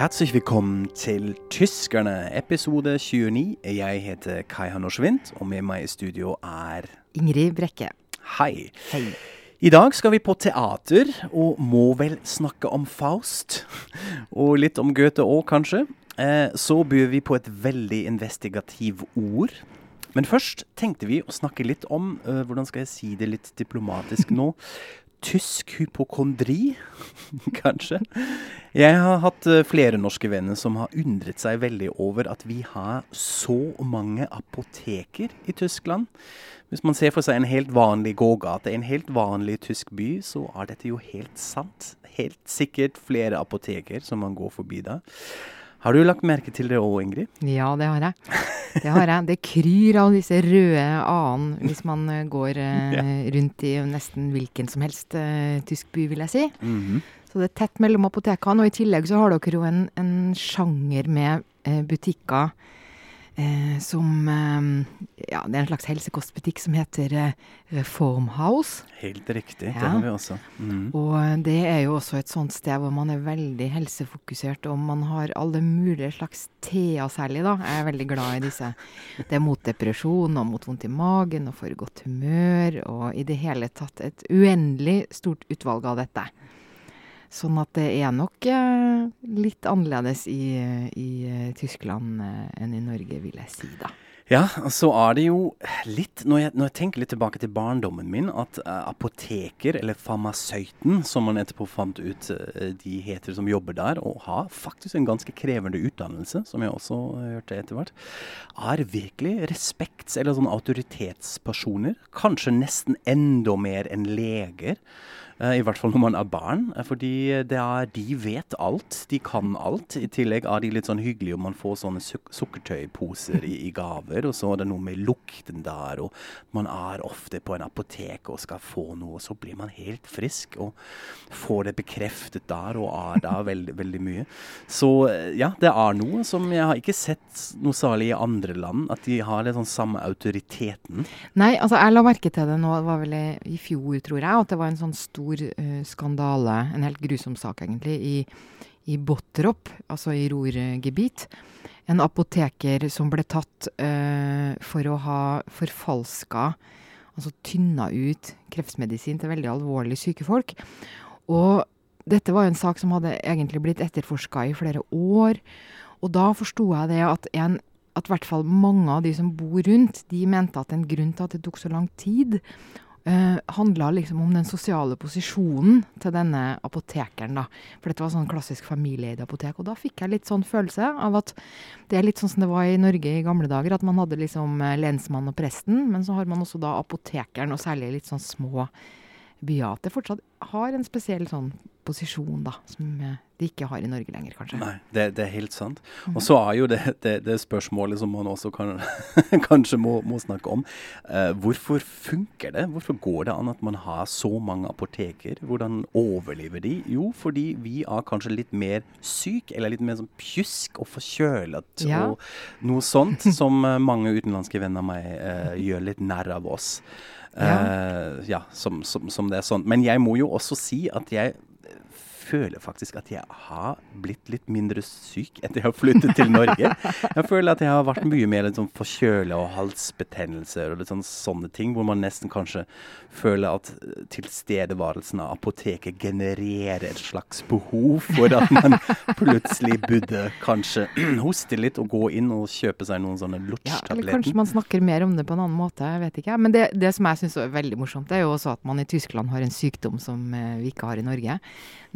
Herzlich willkommen til Tyskerne, episode 29. Jeg heter Kai Hanno Schwint, og med meg i studio er Ingrid Brekke. Hei. Hei. I dag skal vi på teater, og må vel snakke om Faust. Og litt om Goethe òg, kanskje. Eh, så byr vi på et veldig investigativ ord. Men først tenkte vi å snakke litt om, eh, hvordan skal jeg si det litt diplomatisk nå, tysk hypokondri, kanskje. Jeg har hatt eh, flere norske venner som har undret seg veldig over at vi har så mange apoteker i Tyskland. Hvis man ser for seg en helt vanlig gågate, en helt vanlig tysk by, så er dette jo helt sant. Helt sikkert flere apoteker som man går forbi da. Har du lagt merke til det òg, Ingrid? Ja, det har jeg. Det har jeg. Det kryr av disse røde a-en hvis man eh, går eh, rundt i nesten hvilken som helst eh, tysk by, vil jeg si. Mhm. Så det er tett mellom apotekene, og i tillegg så har dere jo en, en sjanger med eh, butikker som eh, Ja, det er en slags helsekostbutikk som heter eh, Reformhouse. Helt riktig. Det har vi også. Mm. Og det er jo også et sånt sted hvor man er veldig helsefokusert, og man har alle mulige slags teer særlig, da. Jeg er veldig glad i disse. Det er mot depresjon og mot vondt i magen og for godt humør, og i det hele tatt et uendelig stort utvalg av dette. Sånn at det er nok eh, litt annerledes i, i eh, Tyskland eh, enn i Norge, vil jeg si, da. Ja, så er det jo litt, når jeg, når jeg tenker litt tilbake til barndommen min, at apoteker, eller farmasøyten, som man etterpå fant ut de heter som jobber der, og har faktisk en ganske krevende utdannelse, som jeg også hørte etter hvert, er virkelig respekts- eller sånn autoritetspersoner. Kanskje nesten enda mer enn leger. Eh, I hvert fall når man er barn, eh, fordi er, de vet alt. De kan alt. I tillegg er de litt sånn hyggelige om man får sånne suk sukkertøyposer i, i gaver. Og så er det noe med lukten der, og man er ofte på en apotek og skal få noe, og så blir man helt frisk og får det bekreftet der og er der veldig, veldig mye. Så eh, ja, det er noe som jeg har ikke sett noe særlig i andre land, at de har litt sånn samme autoriteten. Nei, altså jeg la merke til det nå, det var vel i fjor, tror jeg, at det var en sånn stor eh, skandale, en helt grusom sak egentlig, i, i Bottrop, altså i Rorgebit. En apoteker som ble tatt uh, for å ha forfalska, altså tynna ut kreftmedisin til veldig alvorlig syke folk. Og dette var en sak som hadde egentlig blitt etterforska i flere år. Og da forsto jeg det at en at hvert fall mange av de som bor rundt, de mente at en grunn til at det tok så lang tid, uh, handla liksom om den sosiale posisjonen til denne apotekeren, da. For dette var sånn klassisk familieeid apotek. Og da fikk jeg litt sånn følelse av at det er litt sånn som det var i Norge i gamle dager, at man hadde liksom eh, lensmann og presten, men så har man også da apotekeren, og særlig litt sånn små byer. At det fortsatt har en spesiell sånn posisjon, da, som eh, de ikke har i Norge lenger, kanskje. Nei, det, det er helt sant. Og så er jo det, det, det spørsmålet som man også kan, kanskje må, må snakke om. Eh, hvorfor funker det? Hvorfor går det an at man har så mange apoteker? Hvordan overlever de? Jo, fordi vi er kanskje litt mer syk, eller litt mer sånn pjusk og forkjølet Ja. og noe sånt, som eh, mange utenlandske venner av meg eh, gjør litt narr av oss. Eh, ja, som, som, som det er sånn. Men jeg må jo også si at jeg føler faktisk at jeg har blitt litt mindre syk etter jeg har flyttet til Norge. Jeg føler at jeg har vært mye mer sånn forkjøla og halsbetennelser og litt sånn sånne ting, hvor man nesten kanskje føler at tilstedeværelsen av apoteket genererer et slags behov for at man plutselig burde kanskje hoste litt og gå inn og kjøpe seg noen sånne Ja, eller kanskje man snakker mer om det på en annen måte, jeg vet ikke. Men det, det som jeg syns er veldig morsomt, det er jo også at man i Tyskland har en sykdom som eh, vi ikke har i Norge.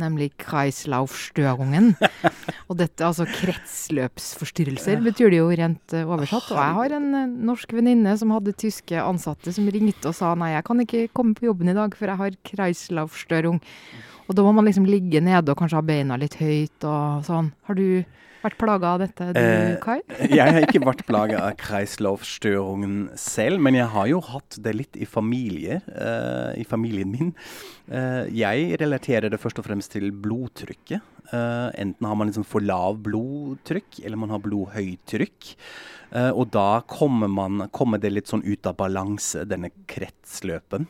Nemlig Kreislaufstörungen. Og dette, altså kretsløpsforstyrrelser, betyr det jo rent eh, oversatt. Og jeg har en eh, norsk venninne som hadde tyske ansatte som ringte og sa nei, jeg kan ikke komme på jobben i dag, for jeg har Kreislaufstörung. Og da må man liksom ligge nede og kanskje ha beina litt høyt og sånn. Har du vært plaga av dette, du, Eh, Kai? Jeg har ikke vært plaga av kreislaufstøringen selv, men jeg har jo hatt det litt i familie, uh, i familien min. Uh, jeg relaterer det først og fremst til blodtrykket. Uh, enten har man liksom for lav blodtrykk, eller man har blodhøytrykk. Uh, og da kommer, man, kommer det litt sånn ut av balanse, denne kretsløpen.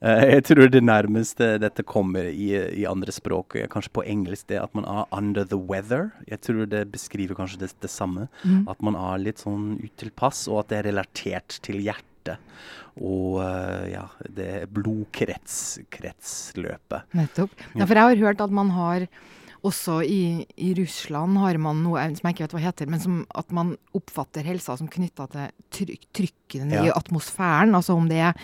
Uh, jeg tror det nærmeste dette kommer i, i andre språk, kanskje på engelsk, det at man er under the weather. Jeg tror det beskriver kanskje det, det samme. At man er litt sånn utilpass, og at det er relatert til hjertet. Og eh, ja, det blodkretsløpet. Nettopp. Ja, for jeg har hørt at man har også i, i Russland har man noe som jeg ikke vet hva heter, men som at man oppfatter helsa som knytta til trykk, trykkene i Ja. atmosfæren. Altså om det er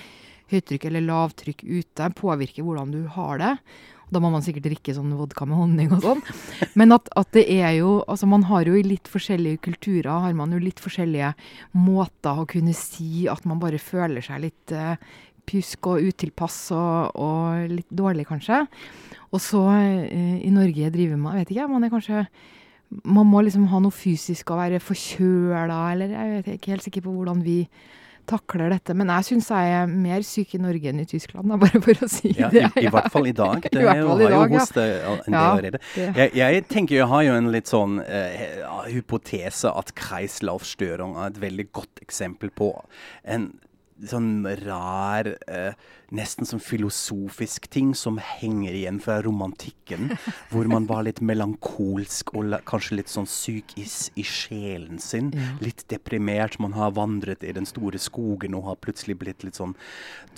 høytrykk eller lavtrykk ute, påvirker hvordan du har det. Da må man sikkert drikke sånn vodka med honning og sånn. Men at, at det er jo Altså man har jo i litt forskjellige kulturer har man jo litt forskjellige måter å kunne si at man bare føler seg litt uh, pjusk og utilpass og, og litt dårlig, kanskje. Og så uh, i Norge driver man vet ikke, man er kanskje Man må liksom ha noe fysisk og være forkjøla, eller jeg vet ikke helt sikker på hvordan vi takler dette. Men jeg syns jeg er mer syk i Norge enn i Tyskland, da, bare for å si Ja, det. i, I hvert fall i dag. Det I hvert er fall i har jo hoste ja. en del Ja, allerede. Jeg, jeg tenker jeg har jo en litt sånn uh, hypotese at kreislaufstøring er et veldig godt eksempel på en sånn rar, eh, nesten som filosofisk ting som henger igjen fra romantikken. hvor man var litt melankolsk og la, kanskje litt sånn syk i, i sjelen sin. Ja. Litt deprimert. Man har vandret i den store skogen og har plutselig blitt litt sånn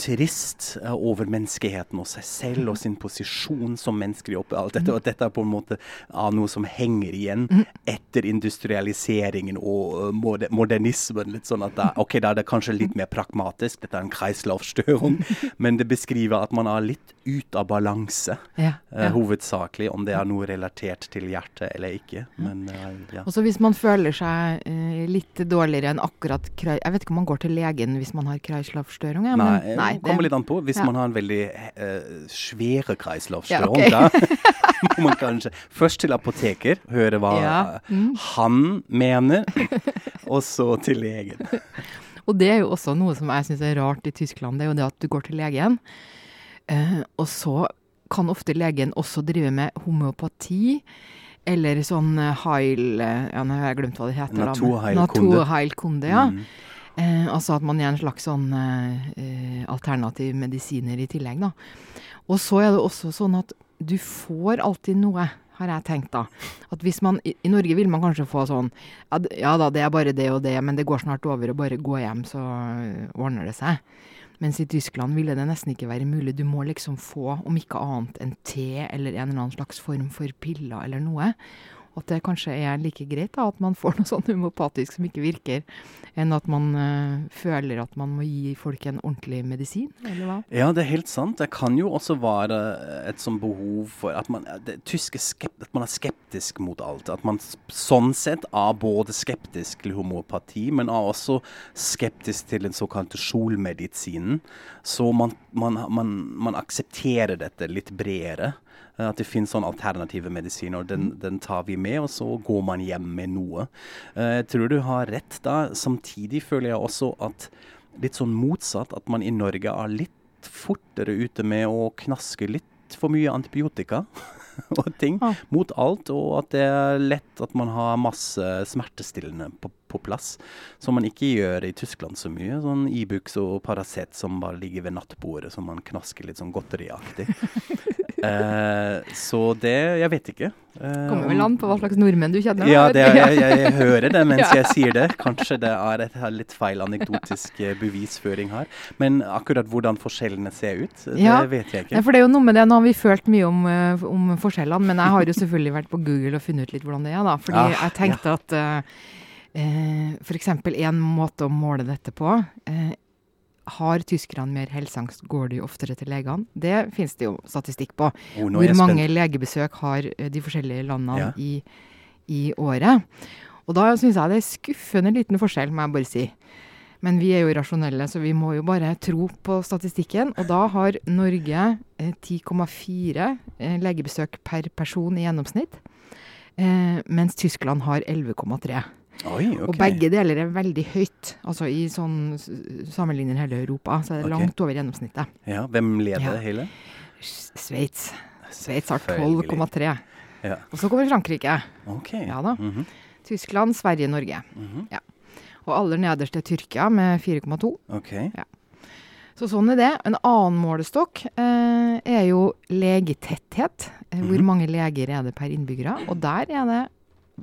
trist eh, over menneskeheten og seg selv og sin posisjon som mennesker i oppi alt dette. Og dette er på en måte av noe som henger igjen etter industrialiseringen og moder modernismen. Litt sånn at er- ok, da er det kanskje litt mer pragmatisk, dette er en kreislaufstøring, men det beskriver at man er litt ut av balanse. Ja, ja. Uh, hovedsakelig, om det er noe relatert til hjertet eller ikke. Men uh, ja. Og så hvis man føler seg uh, litt dårligere enn akkurat krei... Jeg vet ikke om man går til legen hvis man har kreislaufstøring. Ja, Nei, men, det kommer litt an på. Hvis man har en veldig eh, svære Ja, okay. da må man kanskje først til apoteker, høre hva mm. eh, han mener, og så til legen. Og det er jo også noe som jeg syns er rart i Tyskland, det er jo det at du går til legen, eh, og så kan ofte legen også drive med homeopati. Eller sånn eh, heil... eh, Ja, nå har jeg glemt hva det heter. Naturheilkunde. Ja. Mm. Eh, altså at man gir en slags sånn eh, eh, alternativ medisiner i tillegg, da. Og så er det også sånn at du får alltid noe, har jeg tenkt da. At hvis man, i, Norge vil man kanskje få sånn ja da, det er bare det og det, men det går snart over, og bare gå hjem, så øh, ordner det seg. Mens i Tyskland ville det nesten ikke være mulig. Du må liksom få, om ikke annet, en te eller en eller annen slags form for piller eller noe. At det kanskje er like greit da, at man får noe sånn homopatisk som ikke virker, enn at man øh, føler at man må gi folk en ordentlig medisin, eller hva? Ja, det er helt sant. Det kan jo også være et sånn behov for at man, det, tyske skept, at man er skeptisk mot alt. At man sånn sett er både skeptisk til homopati, men er også skeptisk til den såkalte solmedisinen. Så man, man, man, man aksepterer dette litt bredere. Eh, At det finnes sånn alternative medisiner, den, den tar vi med, og så går man hjem med noe. Eh, Jeg tror du har rett da. Samtidig føler jeg også at litt sånn motsatt, at man i Norge er litt fortere ute med å knaske litt for mye antibiotika. og ting mot alt, og at det er lett at man har masse smertestillende på, på plass. Som man ikke gjør i Tyskland så mye. Sånn Ibux og Paracet som bare ligger ved nattbordet, som man knasker litt sånn godteriaktig. eh, så det Jeg vet ikke. Eh, Kommer om- vel an på hva slags nordmenn du kjenner. ja, det jeg, jeg, jeg hører det mens Ja. jeg sier det. Kanskje det er et litt feil anekdotisk eh, bevisføring her. Men akkurat hvordan forskjellene ser ut, Ja. det vet jeg ikke. Ja, for det er jo noe med det, Nå har vi følt mye om, eh, om forskjellene, men jeg har jo selvfølgelig vært på Google og funnet ut litt hvordan det er. da. Fordi Ah, jeg tenkte at uh, uh, f.eks. en måte å måle dette på eh, Har tyskerne mer helseangst, går de oftere til legene? Det finnes det jo statistikk på. Oh, Hvor mange legebesøk har eh, de forskjellige landene Ja. i, i året? Og da syns jeg det er skuffende liten forskjell, må jeg bare si. Men vi er jo rasjonelle, så vi må jo bare tro på statistikken. Og da har Norge eh, 10,4 eh, legebesøk per person i gjennomsnitt. eh, mens Tyskland har 11,3. Oi, okay. Og begge deler er veldig høyt. Altså i sånn sammenligner hele Europa, så er det okay. langt over gjennomsnittet. Ja, hvem leder Ja. det hele? Sveits. Sveits har 12,3. Ja. Og så kommer Frankrike. Ok. Ja da. Mhm, Tyskland, Sverige, Norge. mhm. Og aller nederst er Tyrkia med 4,2. Ok. Så sånn er det. En annen målestokk eh, er jo legetetthet. Eh, Hvor Mhm. mange leger er det per innbyggere? Og der er det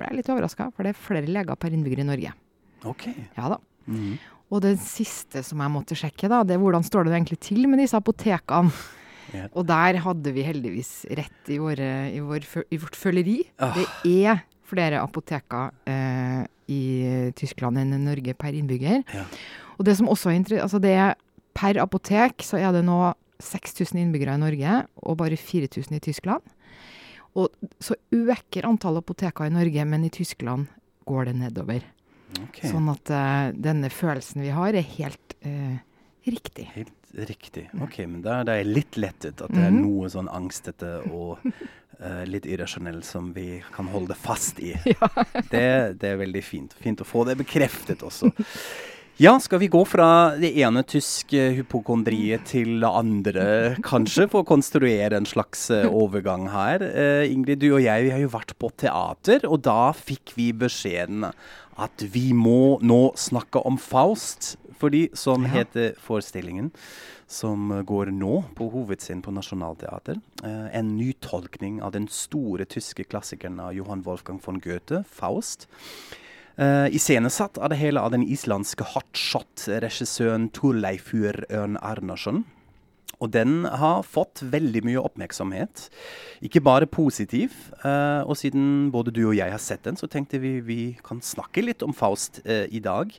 ble jeg litt overraska, for det er flere leger per innbygger i Norge. Ok. Ja da. Mhm. Og det siste som jeg måtte sjekke, da, det er hvordan står det egentlig til med disse apotekene. Yeah. Og der hadde vi heldigvis rett i, våre, i, vår, i vårt føleri. Oh. Det er flere apoteker eh, i Tyskland enn i Norge per innbygger. Yeah. Og det som også er interessant, altså det er Per apotek så er det nå 6000 innbyggere i Norge, og bare 4000 i Tyskland. Og så øker antallet apoteker i Norge, men i Tyskland går det nedover. Okay. Sånn at uh, denne følelsen vi har, er helt uh, riktig. Helt riktig. Ok, men da da er jeg litt lettet at det er Mhm. noe sånn angstete og uh, litt irrasjonell som vi kan holde fast i. Det, det er veldig fint. Fint å få det bekreftet også. Ja, skal vi gå fra det ene tyske hypokondriet til det andre, kanskje, for å konstruere en slags eh, overgang her. Uh, Ingrid, du og jeg vi har jo vært på teater, og da fikk vi beskjeden at vi må nå snakke om Faust. Fordi sånn Ja. heter forestillingen som går nå på hovedscenen på Nationaltheater. Uh, en nytolkning av den store tyske klassikeren av Johan Wolfgang von Goethe, Faust. Uh, iscenesatt av det hele av den islandske hotshot-regissøren Torleifur Ørn Arnarsson. Og den har fått veldig mye oppmerksomhet. Ikke bare positiv. eh, og siden både du og jeg har sett den, så tenkte vi vi kan snakke litt om Faust eh, i dag.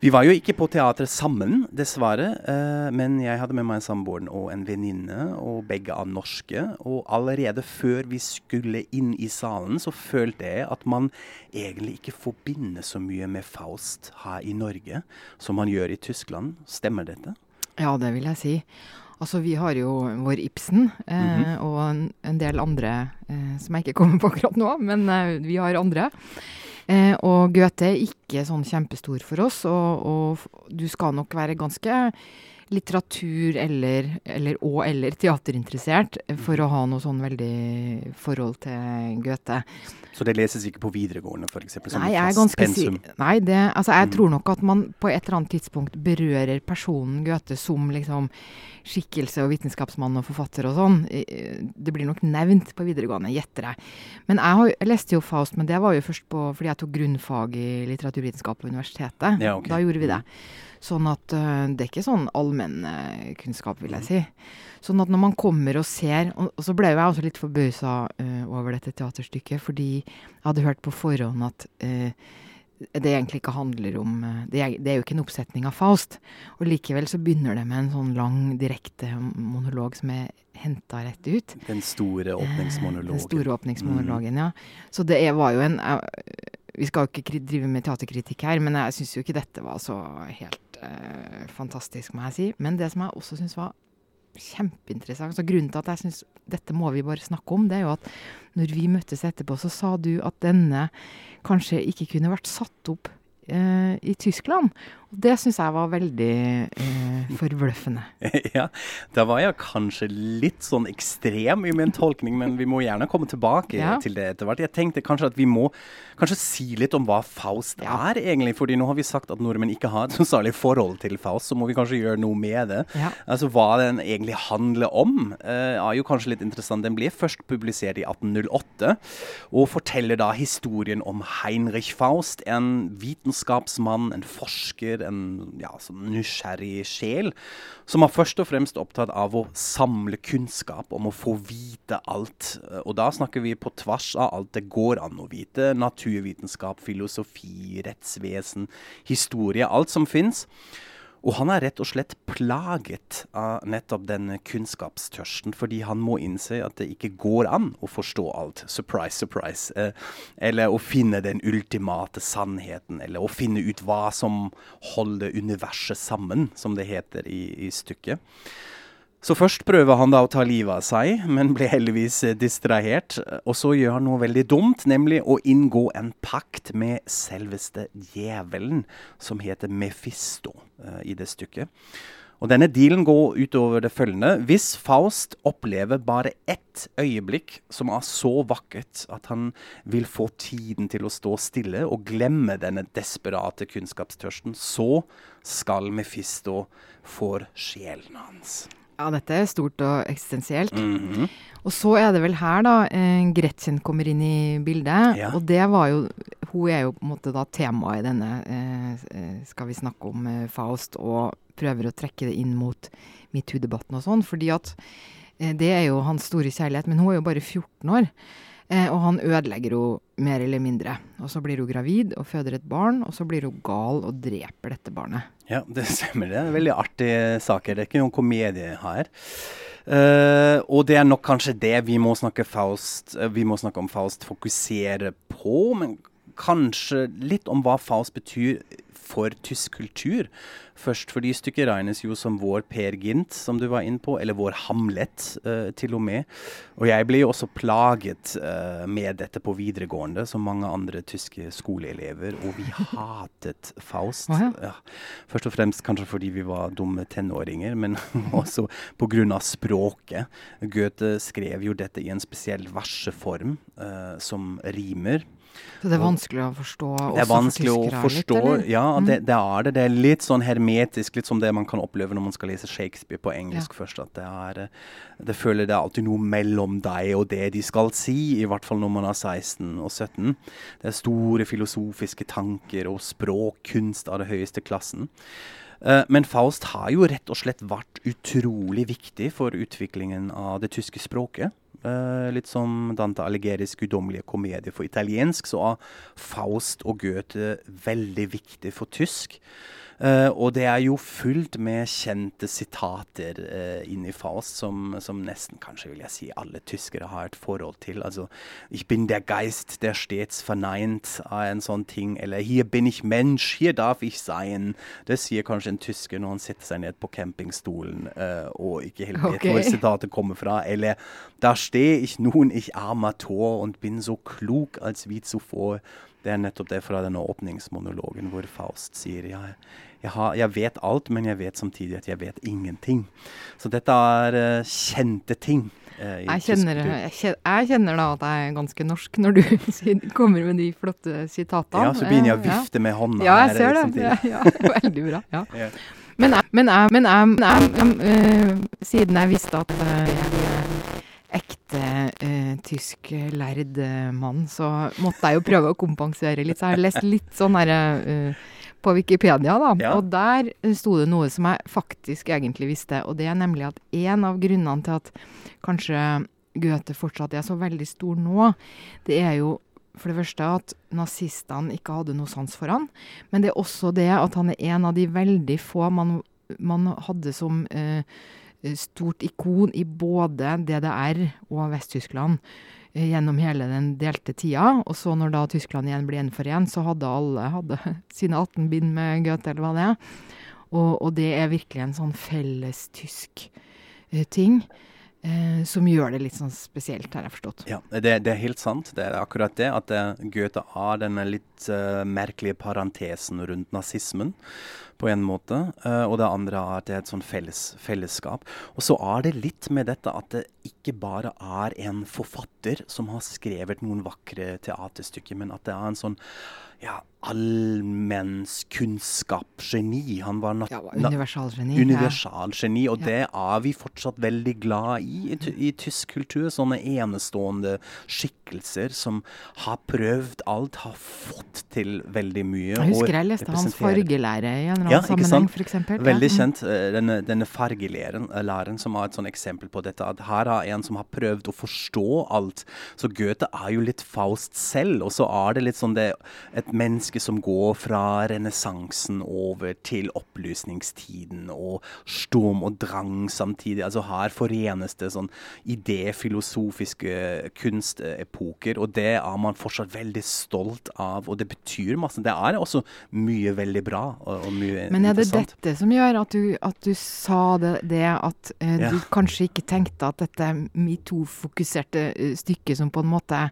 Vi var jo ikke på teatret sammen, dessverre. eh, men jeg hadde med meg samboeren og en venninne, og begge av norske. Og allerede før vi skulle inn i salen, så følte jeg at man egentlig ikke forbinder så mye med Faust her i Norge som man gjør i Tyskland. Stemmer dette? Ja, det vil jeg si. Altså, vi har jo vår Ibsen, eh, og en, en del andre eh, som jeg ikke kommer på akkurat nå, men eh, vi har andre. Eh, og Goethe er ikke sånn kjempestor for oss, og, og du skal nok være ganske litteratur- eller, eller og eller teaterinteressert eh, for å ha noe sånn veldig forhold til Goethe. Så det leses ikke på videregående, f.eks.? Nei, jeg er ganske si Nei, det, altså jeg Mm. tror nok at man på et eller annet tidspunkt berører personen Goethe som liksom skikkelse og vitenskapsmann og forfatter og sånn. Det blir nok nevnt på videregående, gjetter jeg. Men jeg, har, jeg leste jo Faust, men det var jo først på, fordi jeg tok grunnfag i litteraturvitenskap på universitetet. Ja, okay. Da gjorde vi det. Sånn at øh, det er ikke sånn allmennkunnskap, vil jeg si. Sånn at når man kommer og ser Og, og så ble jo jeg også litt forbausa uh, over dette teaterstykket, fordi jeg hadde hørt på forhånd at uh, det egentlig ikke handler om øh, det er, det er jo ikke en oppsetning av Faust. Og likevel så begynner det med en sånn lang, direkte monolog som er henta rett ut. Den store åpningsmonologen. Den store åpningsmonologen, ja. Så det var jo en Vi skal jo ikke drive med teaterkritikk her, men jeg syns jo ikke dette var så helt eh, fantastisk, må jeg si. Men det som jeg også syns var kjempeinteressant, så grunnen til at jeg syns dette må vi bare snakke om, det er jo at når vi møttes etterpå, så sa du at denne kanskje ikke kunne vært satt opp eh, i Tyskland. Og det syns jeg var veldig eh, forbløffende. ja, da var jeg kanskje litt sånn ekstrem i min tolkning, men vi må gjerne komme tilbake Ja. til det etter hvert. Jeg tenkte kanskje at vi må kanskje si litt om hva Faust Ja. er, egentlig. fordi nå har vi sagt at nordmenn ikke har et så særlig forhold til Faust, så må vi kanskje gjøre noe med det. Ja. Altså Hva den egentlig handler om, eh, er jo kanskje litt interessant. Den ble først publisert i 1808, og forteller da historien om Heinrich Faust, en vitenskapsmann, en forsker, en ja, sånn nysgjerrig sjel, som er først og fremst opptatt av å samle kunnskap, om å få vite alt. Og da snakker vi på tvers av alt det går an å vite. Naturvitenskap, filosofi, rettsvesen, historie, alt som fins. Og han er rett og slett plaget av nettopp denne kunnskapstørsten, fordi han må innse at det ikke går an å forstå alt. Surprise, surprise. Eh, eller å finne den ultimate sannheten, eller å finne ut hva som holder universet sammen, som det heter i, i stykket. Så først prøver han da å ta livet av seg, men blir heldigvis eh, distrahert. Og så gjør han noe veldig dumt, nemlig å inngå en pakt med selveste djevelen, som heter Mefisto uh, i det stykket. Og Denne dealen går utover det følgende. Hvis Faust opplever bare ett øyeblikk som er så vakkert at han vil få tiden til å stå stille og glemme denne desperate kunnskapstørsten, så skal Mefisto få sjelen hans. Ja, dette er stort og eksistensielt. Mm -hmm. Og så er det vel her da eh, Gretchen kommer inn i bildet. Ja. Og det var jo Hun er jo på en måte da temaet i denne eh, eh Skal vi snakke om Faust, og prøver å trekke det inn mot metoo-debatten og sånn. Fordi at det er jo hans store kjærlighet. Men hun er jo bare 14 år. Eh, og han ødelegger henne mer eller mindre. Og så blir hun gravid og føder et barn, og så blir hun gal og dreper dette barnet. Ja, det stemmer. Det veldig artige saker. Det er ikke noen komedie her. Uh, og det er nok kanskje det vi må snakke, Faust, uh, vi må snakke om Faust fokusere på. Men kanskje litt om hva Faust betyr for tysk kultur. Først fordi stykket regnes jo som vår Per Gint, som du var inne på, eller vår Hamlet, uh, til og med. Og jeg ble jo også plaget uh, med dette på videregående, som mange andre tyske skoleelever, og vi hatet Faust. Ja. Først og fremst kanskje fordi vi var dumme tenåringer, men også pga. språket. Goethe skrev jo dette i en spesiell verseform uh, som rimer. Så det er vanskelig å forstå Det er vanskelig for å forstå, litt, ja, Mm. det, det er det. Det er litt sånn hermetisk, litt som det man kan oppleve når man skal lese Shakespeare på engelsk først. At det er eh, Det føler det er alltid noe mellom deg og det de skal si, i hvert fall når man er 16 og 17. Det er store filosofiske tanker og språkkunst av det høyeste klassen. Eh, men Faust har jo rett og slett vært utrolig viktig for utviklingen av det tyske språket. Eh, litt som Dante Alighieri's guddommelige komedie for italiensk, så er Faust og Goethe veldig viktig for tysk. Eh, og det er jo fullt med kjente sitater uh, inni Faust som, som nesten kanskje vil jeg si alle tyskere har et forhold til. Altså 'Ich bin der Geist, der stets verneint' av en sånn ting. Eller 'Hier bin ich Mensch, hier darf ich sein'. Det sier kanskje en tysker når han setter seg ned på campingstolen uh, og ikke helt vet okay. hvor sitatet kommer fra. Eller 'Da stehe ich nun, ich armer Tor, und bin so klug als wie zuvor'. Det er nettopp det fra denne åpningsmonologen hvor Faust sier ja, jeg, har, jeg vet alt, men jeg vet samtidig at jeg vet ingenting. Så dette er uh, kjente ting. Uh, Jeg kjenner, jeg, kjenner, da at jeg er ganske norsk når du kommer med de flotte sitatene. Ja, så begynner jeg å vifte ja. med hånda. Ja, jeg ser det. samtidig. Ja, ja, veldig bra. Ja. Men, men, men, men eh, siden jeg visste at eh, jeg er ekte eh, tysk lærd eh, mann, så måtte jeg jo prøve å kompensere litt. Så jeg har lest litt sånn her eh, på Wikipedia, da. Ja. Og der eh, sto det noe som jeg faktisk egentlig visste. Og det er nemlig at en av grunnene til at kanskje Goethe fortsatt er så veldig stor nå, det er jo for det første at nazistene ikke hadde noe sans for han. Men det er også det at han er en av de veldig få man, man hadde som eh, stort ikon i både DDR og Vest-Tyskland gjennom hele den delte tida. Og så når da Tyskland igjen ble gjenforent, så hadde alle hadde sine 18 bind med Goethe, eller hva det er. Og, og det er virkelig en sånn felles tysk eh, ting. Eh, som gjør det litt sånn spesielt, har jeg forstått. Ja, det, det er helt sant. Det er akkurat det. At eh, Goethe har denne litt uh, merkelige parentesen rundt nazismen, på en måte. Uh, og det andre er at det er et sånn felles, fellesskap. Og så er det litt med dette at det ikke bare er en forfatter som har skrevet noen vakre teaterstykker, men at det er en sånn ja, allmennskunnskapsgeni. Han var nat Ja, universalgeni. universalgeni, og Ja. det er vi fortsatt veldig glad i i, i tysk kultur. Sånne enestående skikkelser som har prøvd alt, har fått til veldig mye. Jeg husker jeg leste hans fargelære i en eller annen ja, sammenheng, f.eks. Veldig kjent, eh, denne, denne fargelæren eh, som er et sånn eksempel på dette. At her er en som har prøvd å forstå alt. Så Goethe er jo litt Faust selv, og så er det litt sånn det et menneske som går fra renessansen over til opplysningstiden og storm og drang samtidig. Altså her forenes det sånn idéfilosofiske kunstepoker, og det er man fortsatt veldig stolt av, og det betyr masse. Det er også mye veldig bra og, og mye Men er det dette som gjør at du, at du sa det, det at uh, Ja. du kanskje ikke tenkte at dette metoo-fokuserte eh, stykket som på en måte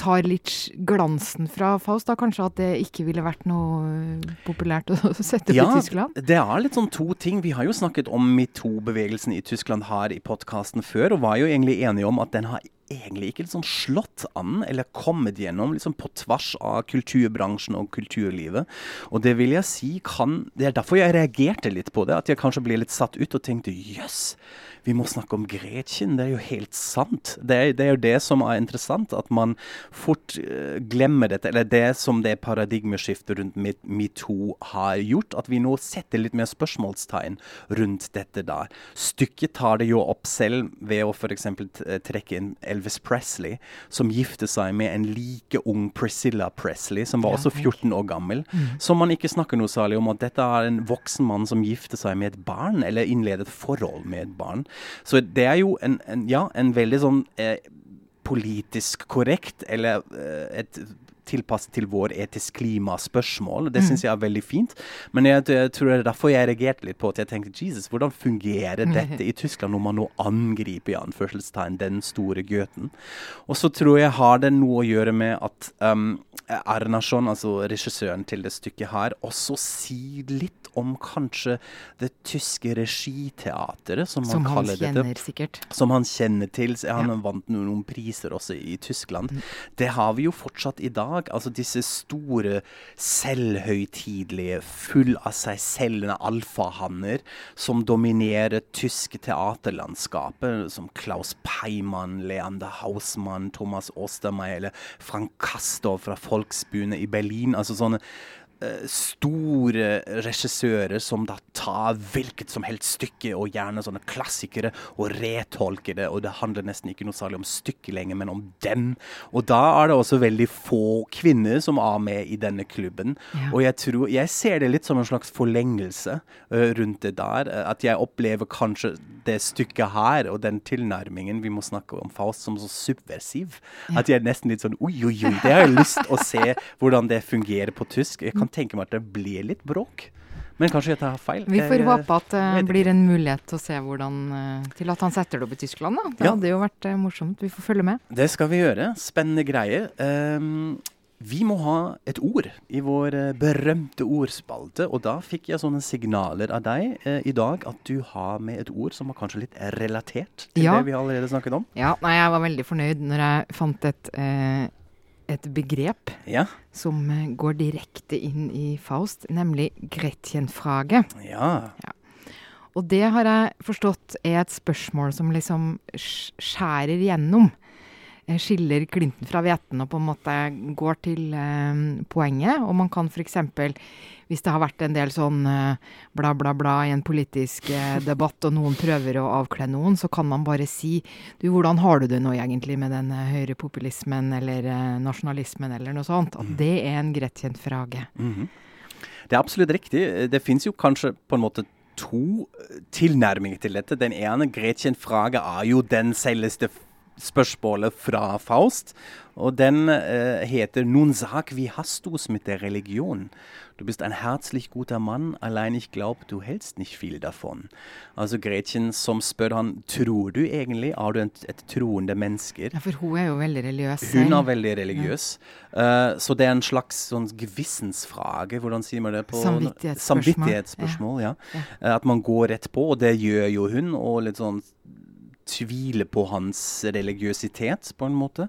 tar litt glansen fra Faust, da kanskje at det ikke ville vært noe eh, populært å sette Ja, i Tyskland? det er litt sånn to ting. Vi har jo snakket om metoo-bevegelsen i Tyskland her i podkasten før, og var jo egentlig enige om at den har egentlig ikke liksom slått an eller kommet gjennom liksom på tvers av kulturbransjen og kulturlivet. Og det vil jeg si kan Det er derfor jeg reagerte litt på det. At jeg kanskje ble litt satt ut og tenkte jøss, vi må snakke om Gretchen. Det er jo helt sant. Det er, det er jo det som er interessant, at man fort uh, glemmer dette. Eller det som det paradigmeskiftet rundt metoo har gjort. At vi nå setter litt mer spørsmålstegn rundt dette da. Stykket tar det jo opp selv ved å f.eks. trekke inn Elvis Presley, som gifter seg med en like ung Priscilla Presley, som var Ja, også 14 år gammel. Som man ikke snakker noe særlig om, at dette er en voksen mann som gifter seg med et barn, eller innleder et forhold med et barn. Så det er jo en, en, ja, en veldig sånn eh, politisk korrekt, eller eh, et tilpasset til vår etisk klimaspørsmål. Det syns jeg er veldig fint. Men jeg, jeg tror det er derfor jeg reagerte litt på at jeg tenkte Jesus, hvordan fungerer dette i Tyskland når man nå angriper i anførselstegn den store Goethen? Og så tror jeg har det noe å gjøre med at um, Arnason, altså regissøren til det stykket her, også sier litt om kanskje det tyske regiteateret, som Som han kaller dette kjenner sikkert. som han kjenner til. Han Ja. vant noen, priser også i Tyskland. Det har vi jo fortsatt i dag. Altså disse store, selvhøytidelige, full av seg selvende alfahanner som dominerer tyske teaterlandskapet, som Klaus Peimann, Leander Hausmann, Thomas Ostermeier eller Frank Castor fra Volksbühne i Berlin. Altså sånne store regissører som da tar hvilket som helst stykke, og gjerne sånne klassikere, og retolker det. Og det handler nesten ikke noe særlig om stykket lenger, men om dem. Og da er det også veldig få kvinner som er med i denne klubben. Ja. Og jeg tror, jeg ser det litt som en slags forlengelse uh, rundt det der. eh, at jeg opplever kanskje det stykket her, og den tilnærmingen vi må snakke om Faust, som så subversiv. At jeg er nesten litt sånn oi, oi, oi. Det har jeg lyst å se hvordan det fungerer på tysk. Jeg kan tenke meg at det blir litt bråk. Men kanskje jeg tar feil. Vi får håpe at det blir en mulighet til å se hvordan eh, Til at han setter det opp i Tyskland, da. Det Ja. hadde jo vært eh, morsomt. Vi får følge med. Det skal vi gjøre. Spennende greier. Um, vi må ha et ord i vår eh, berømte ordspalte, og da fikk jeg sånne signaler av deg eh, i dag at du har med et ord som var kanskje litt relatert til Ja. det vi allerede snakket om. Ja, nei, jeg var veldig fornøyd når jeg fant et, eh, et begrep Ja. som eh, går direkte inn i Faust, nemlig Gretchenfrage. Ja. Og det har jeg forstått er et spørsmål som liksom skjærer gjennom. Eh, Skiller klinten fra hveten og på en måte går til eh, poenget. Og man kan f.eks. hvis det har vært en del sånn eh, bla, bla, bla i en politisk eh, debatt, og noen prøver å avkle noen, så kan man bare si du, hvordan har du det nå egentlig med den eh, høyrepopulismen eller eh, nasjonalismen eller noe sånt? At det er en Gretchenfrage. Mhm. Det er absolutt riktig. Det fins jo kanskje på en måte to tilnærminger til dette. Den ene, grettkjent Frage, er jo den selveste spørsmålet fra Faust. Og den eh, heter Nun sag, wie hast du's mit der Religion? Du bist ein herzlich guter Mann, allein ich glaub, du hältst nicht viel davon. Altså Gretchen som spør han, tror du egentlig, er du et, et troende menneske? Ja, for hun er jo veldig religiøs. Hun er veldig religiøs. Eh, så det er en slags sånn gevissensfrage, Hvordan sier man det på Samvittighetsspørsmål. Samvittighetsspørsmål, ja. Eh, at man går rett på, og det gjør jo hun. Og litt sånn tviler på hans religiøsitet, på en måte.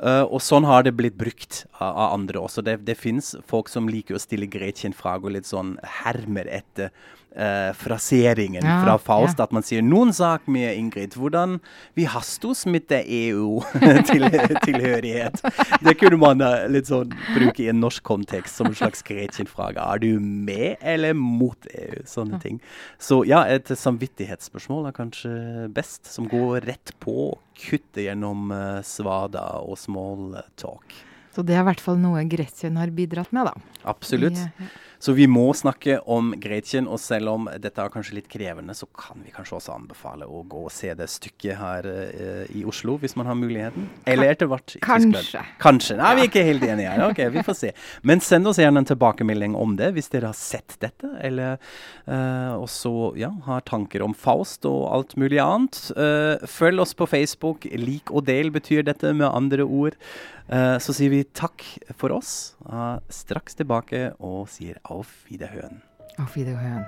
Eh, og sånn har det blitt brukt av, av andre også. Det, det fins folk som liker å stille Gretchen-frage og litt sånn hermer etter uh, fraseringen Ja, fra Faust. ja. At man sier 'noen sak med Ingrid, hvordan vi hastos med det EU-tilhørighet'? det kunne man uh, litt sånn bruke i en norsk kontekst som en slags Gretchen-frage. Er du med eller mot EU? Sånne ting. Så ja, et samvittighetsspørsmål er kanskje best, som går rett på, kutter gjennom uh, svada og small eh, talk. Så det er i hvert fall noe Gretchen har bidratt med, da. Absolutt. I, eh, Så vi må snakke om Gretchen, og selv om dette er kanskje litt krevende, så kan vi kanskje også anbefale å gå og se det stykket her uh, i Oslo, hvis man har muligheten. Eller etter hvert i Kanskje. Tyskland. Kanskje. Nei, vi er ikke helt enige her. Ok, vi får se. Men send oss gjerne en tilbakemelding om det, hvis dere har sett dette, eller uh, også ja, har tanker om Faust og alt mulig annet. Uh, følg oss på Facebook. Lik og del betyr dette med andre ord. Uh, så sier vi takk for oss. straks tilbake og sier Auf Wiederhören. Auf Wiederhören.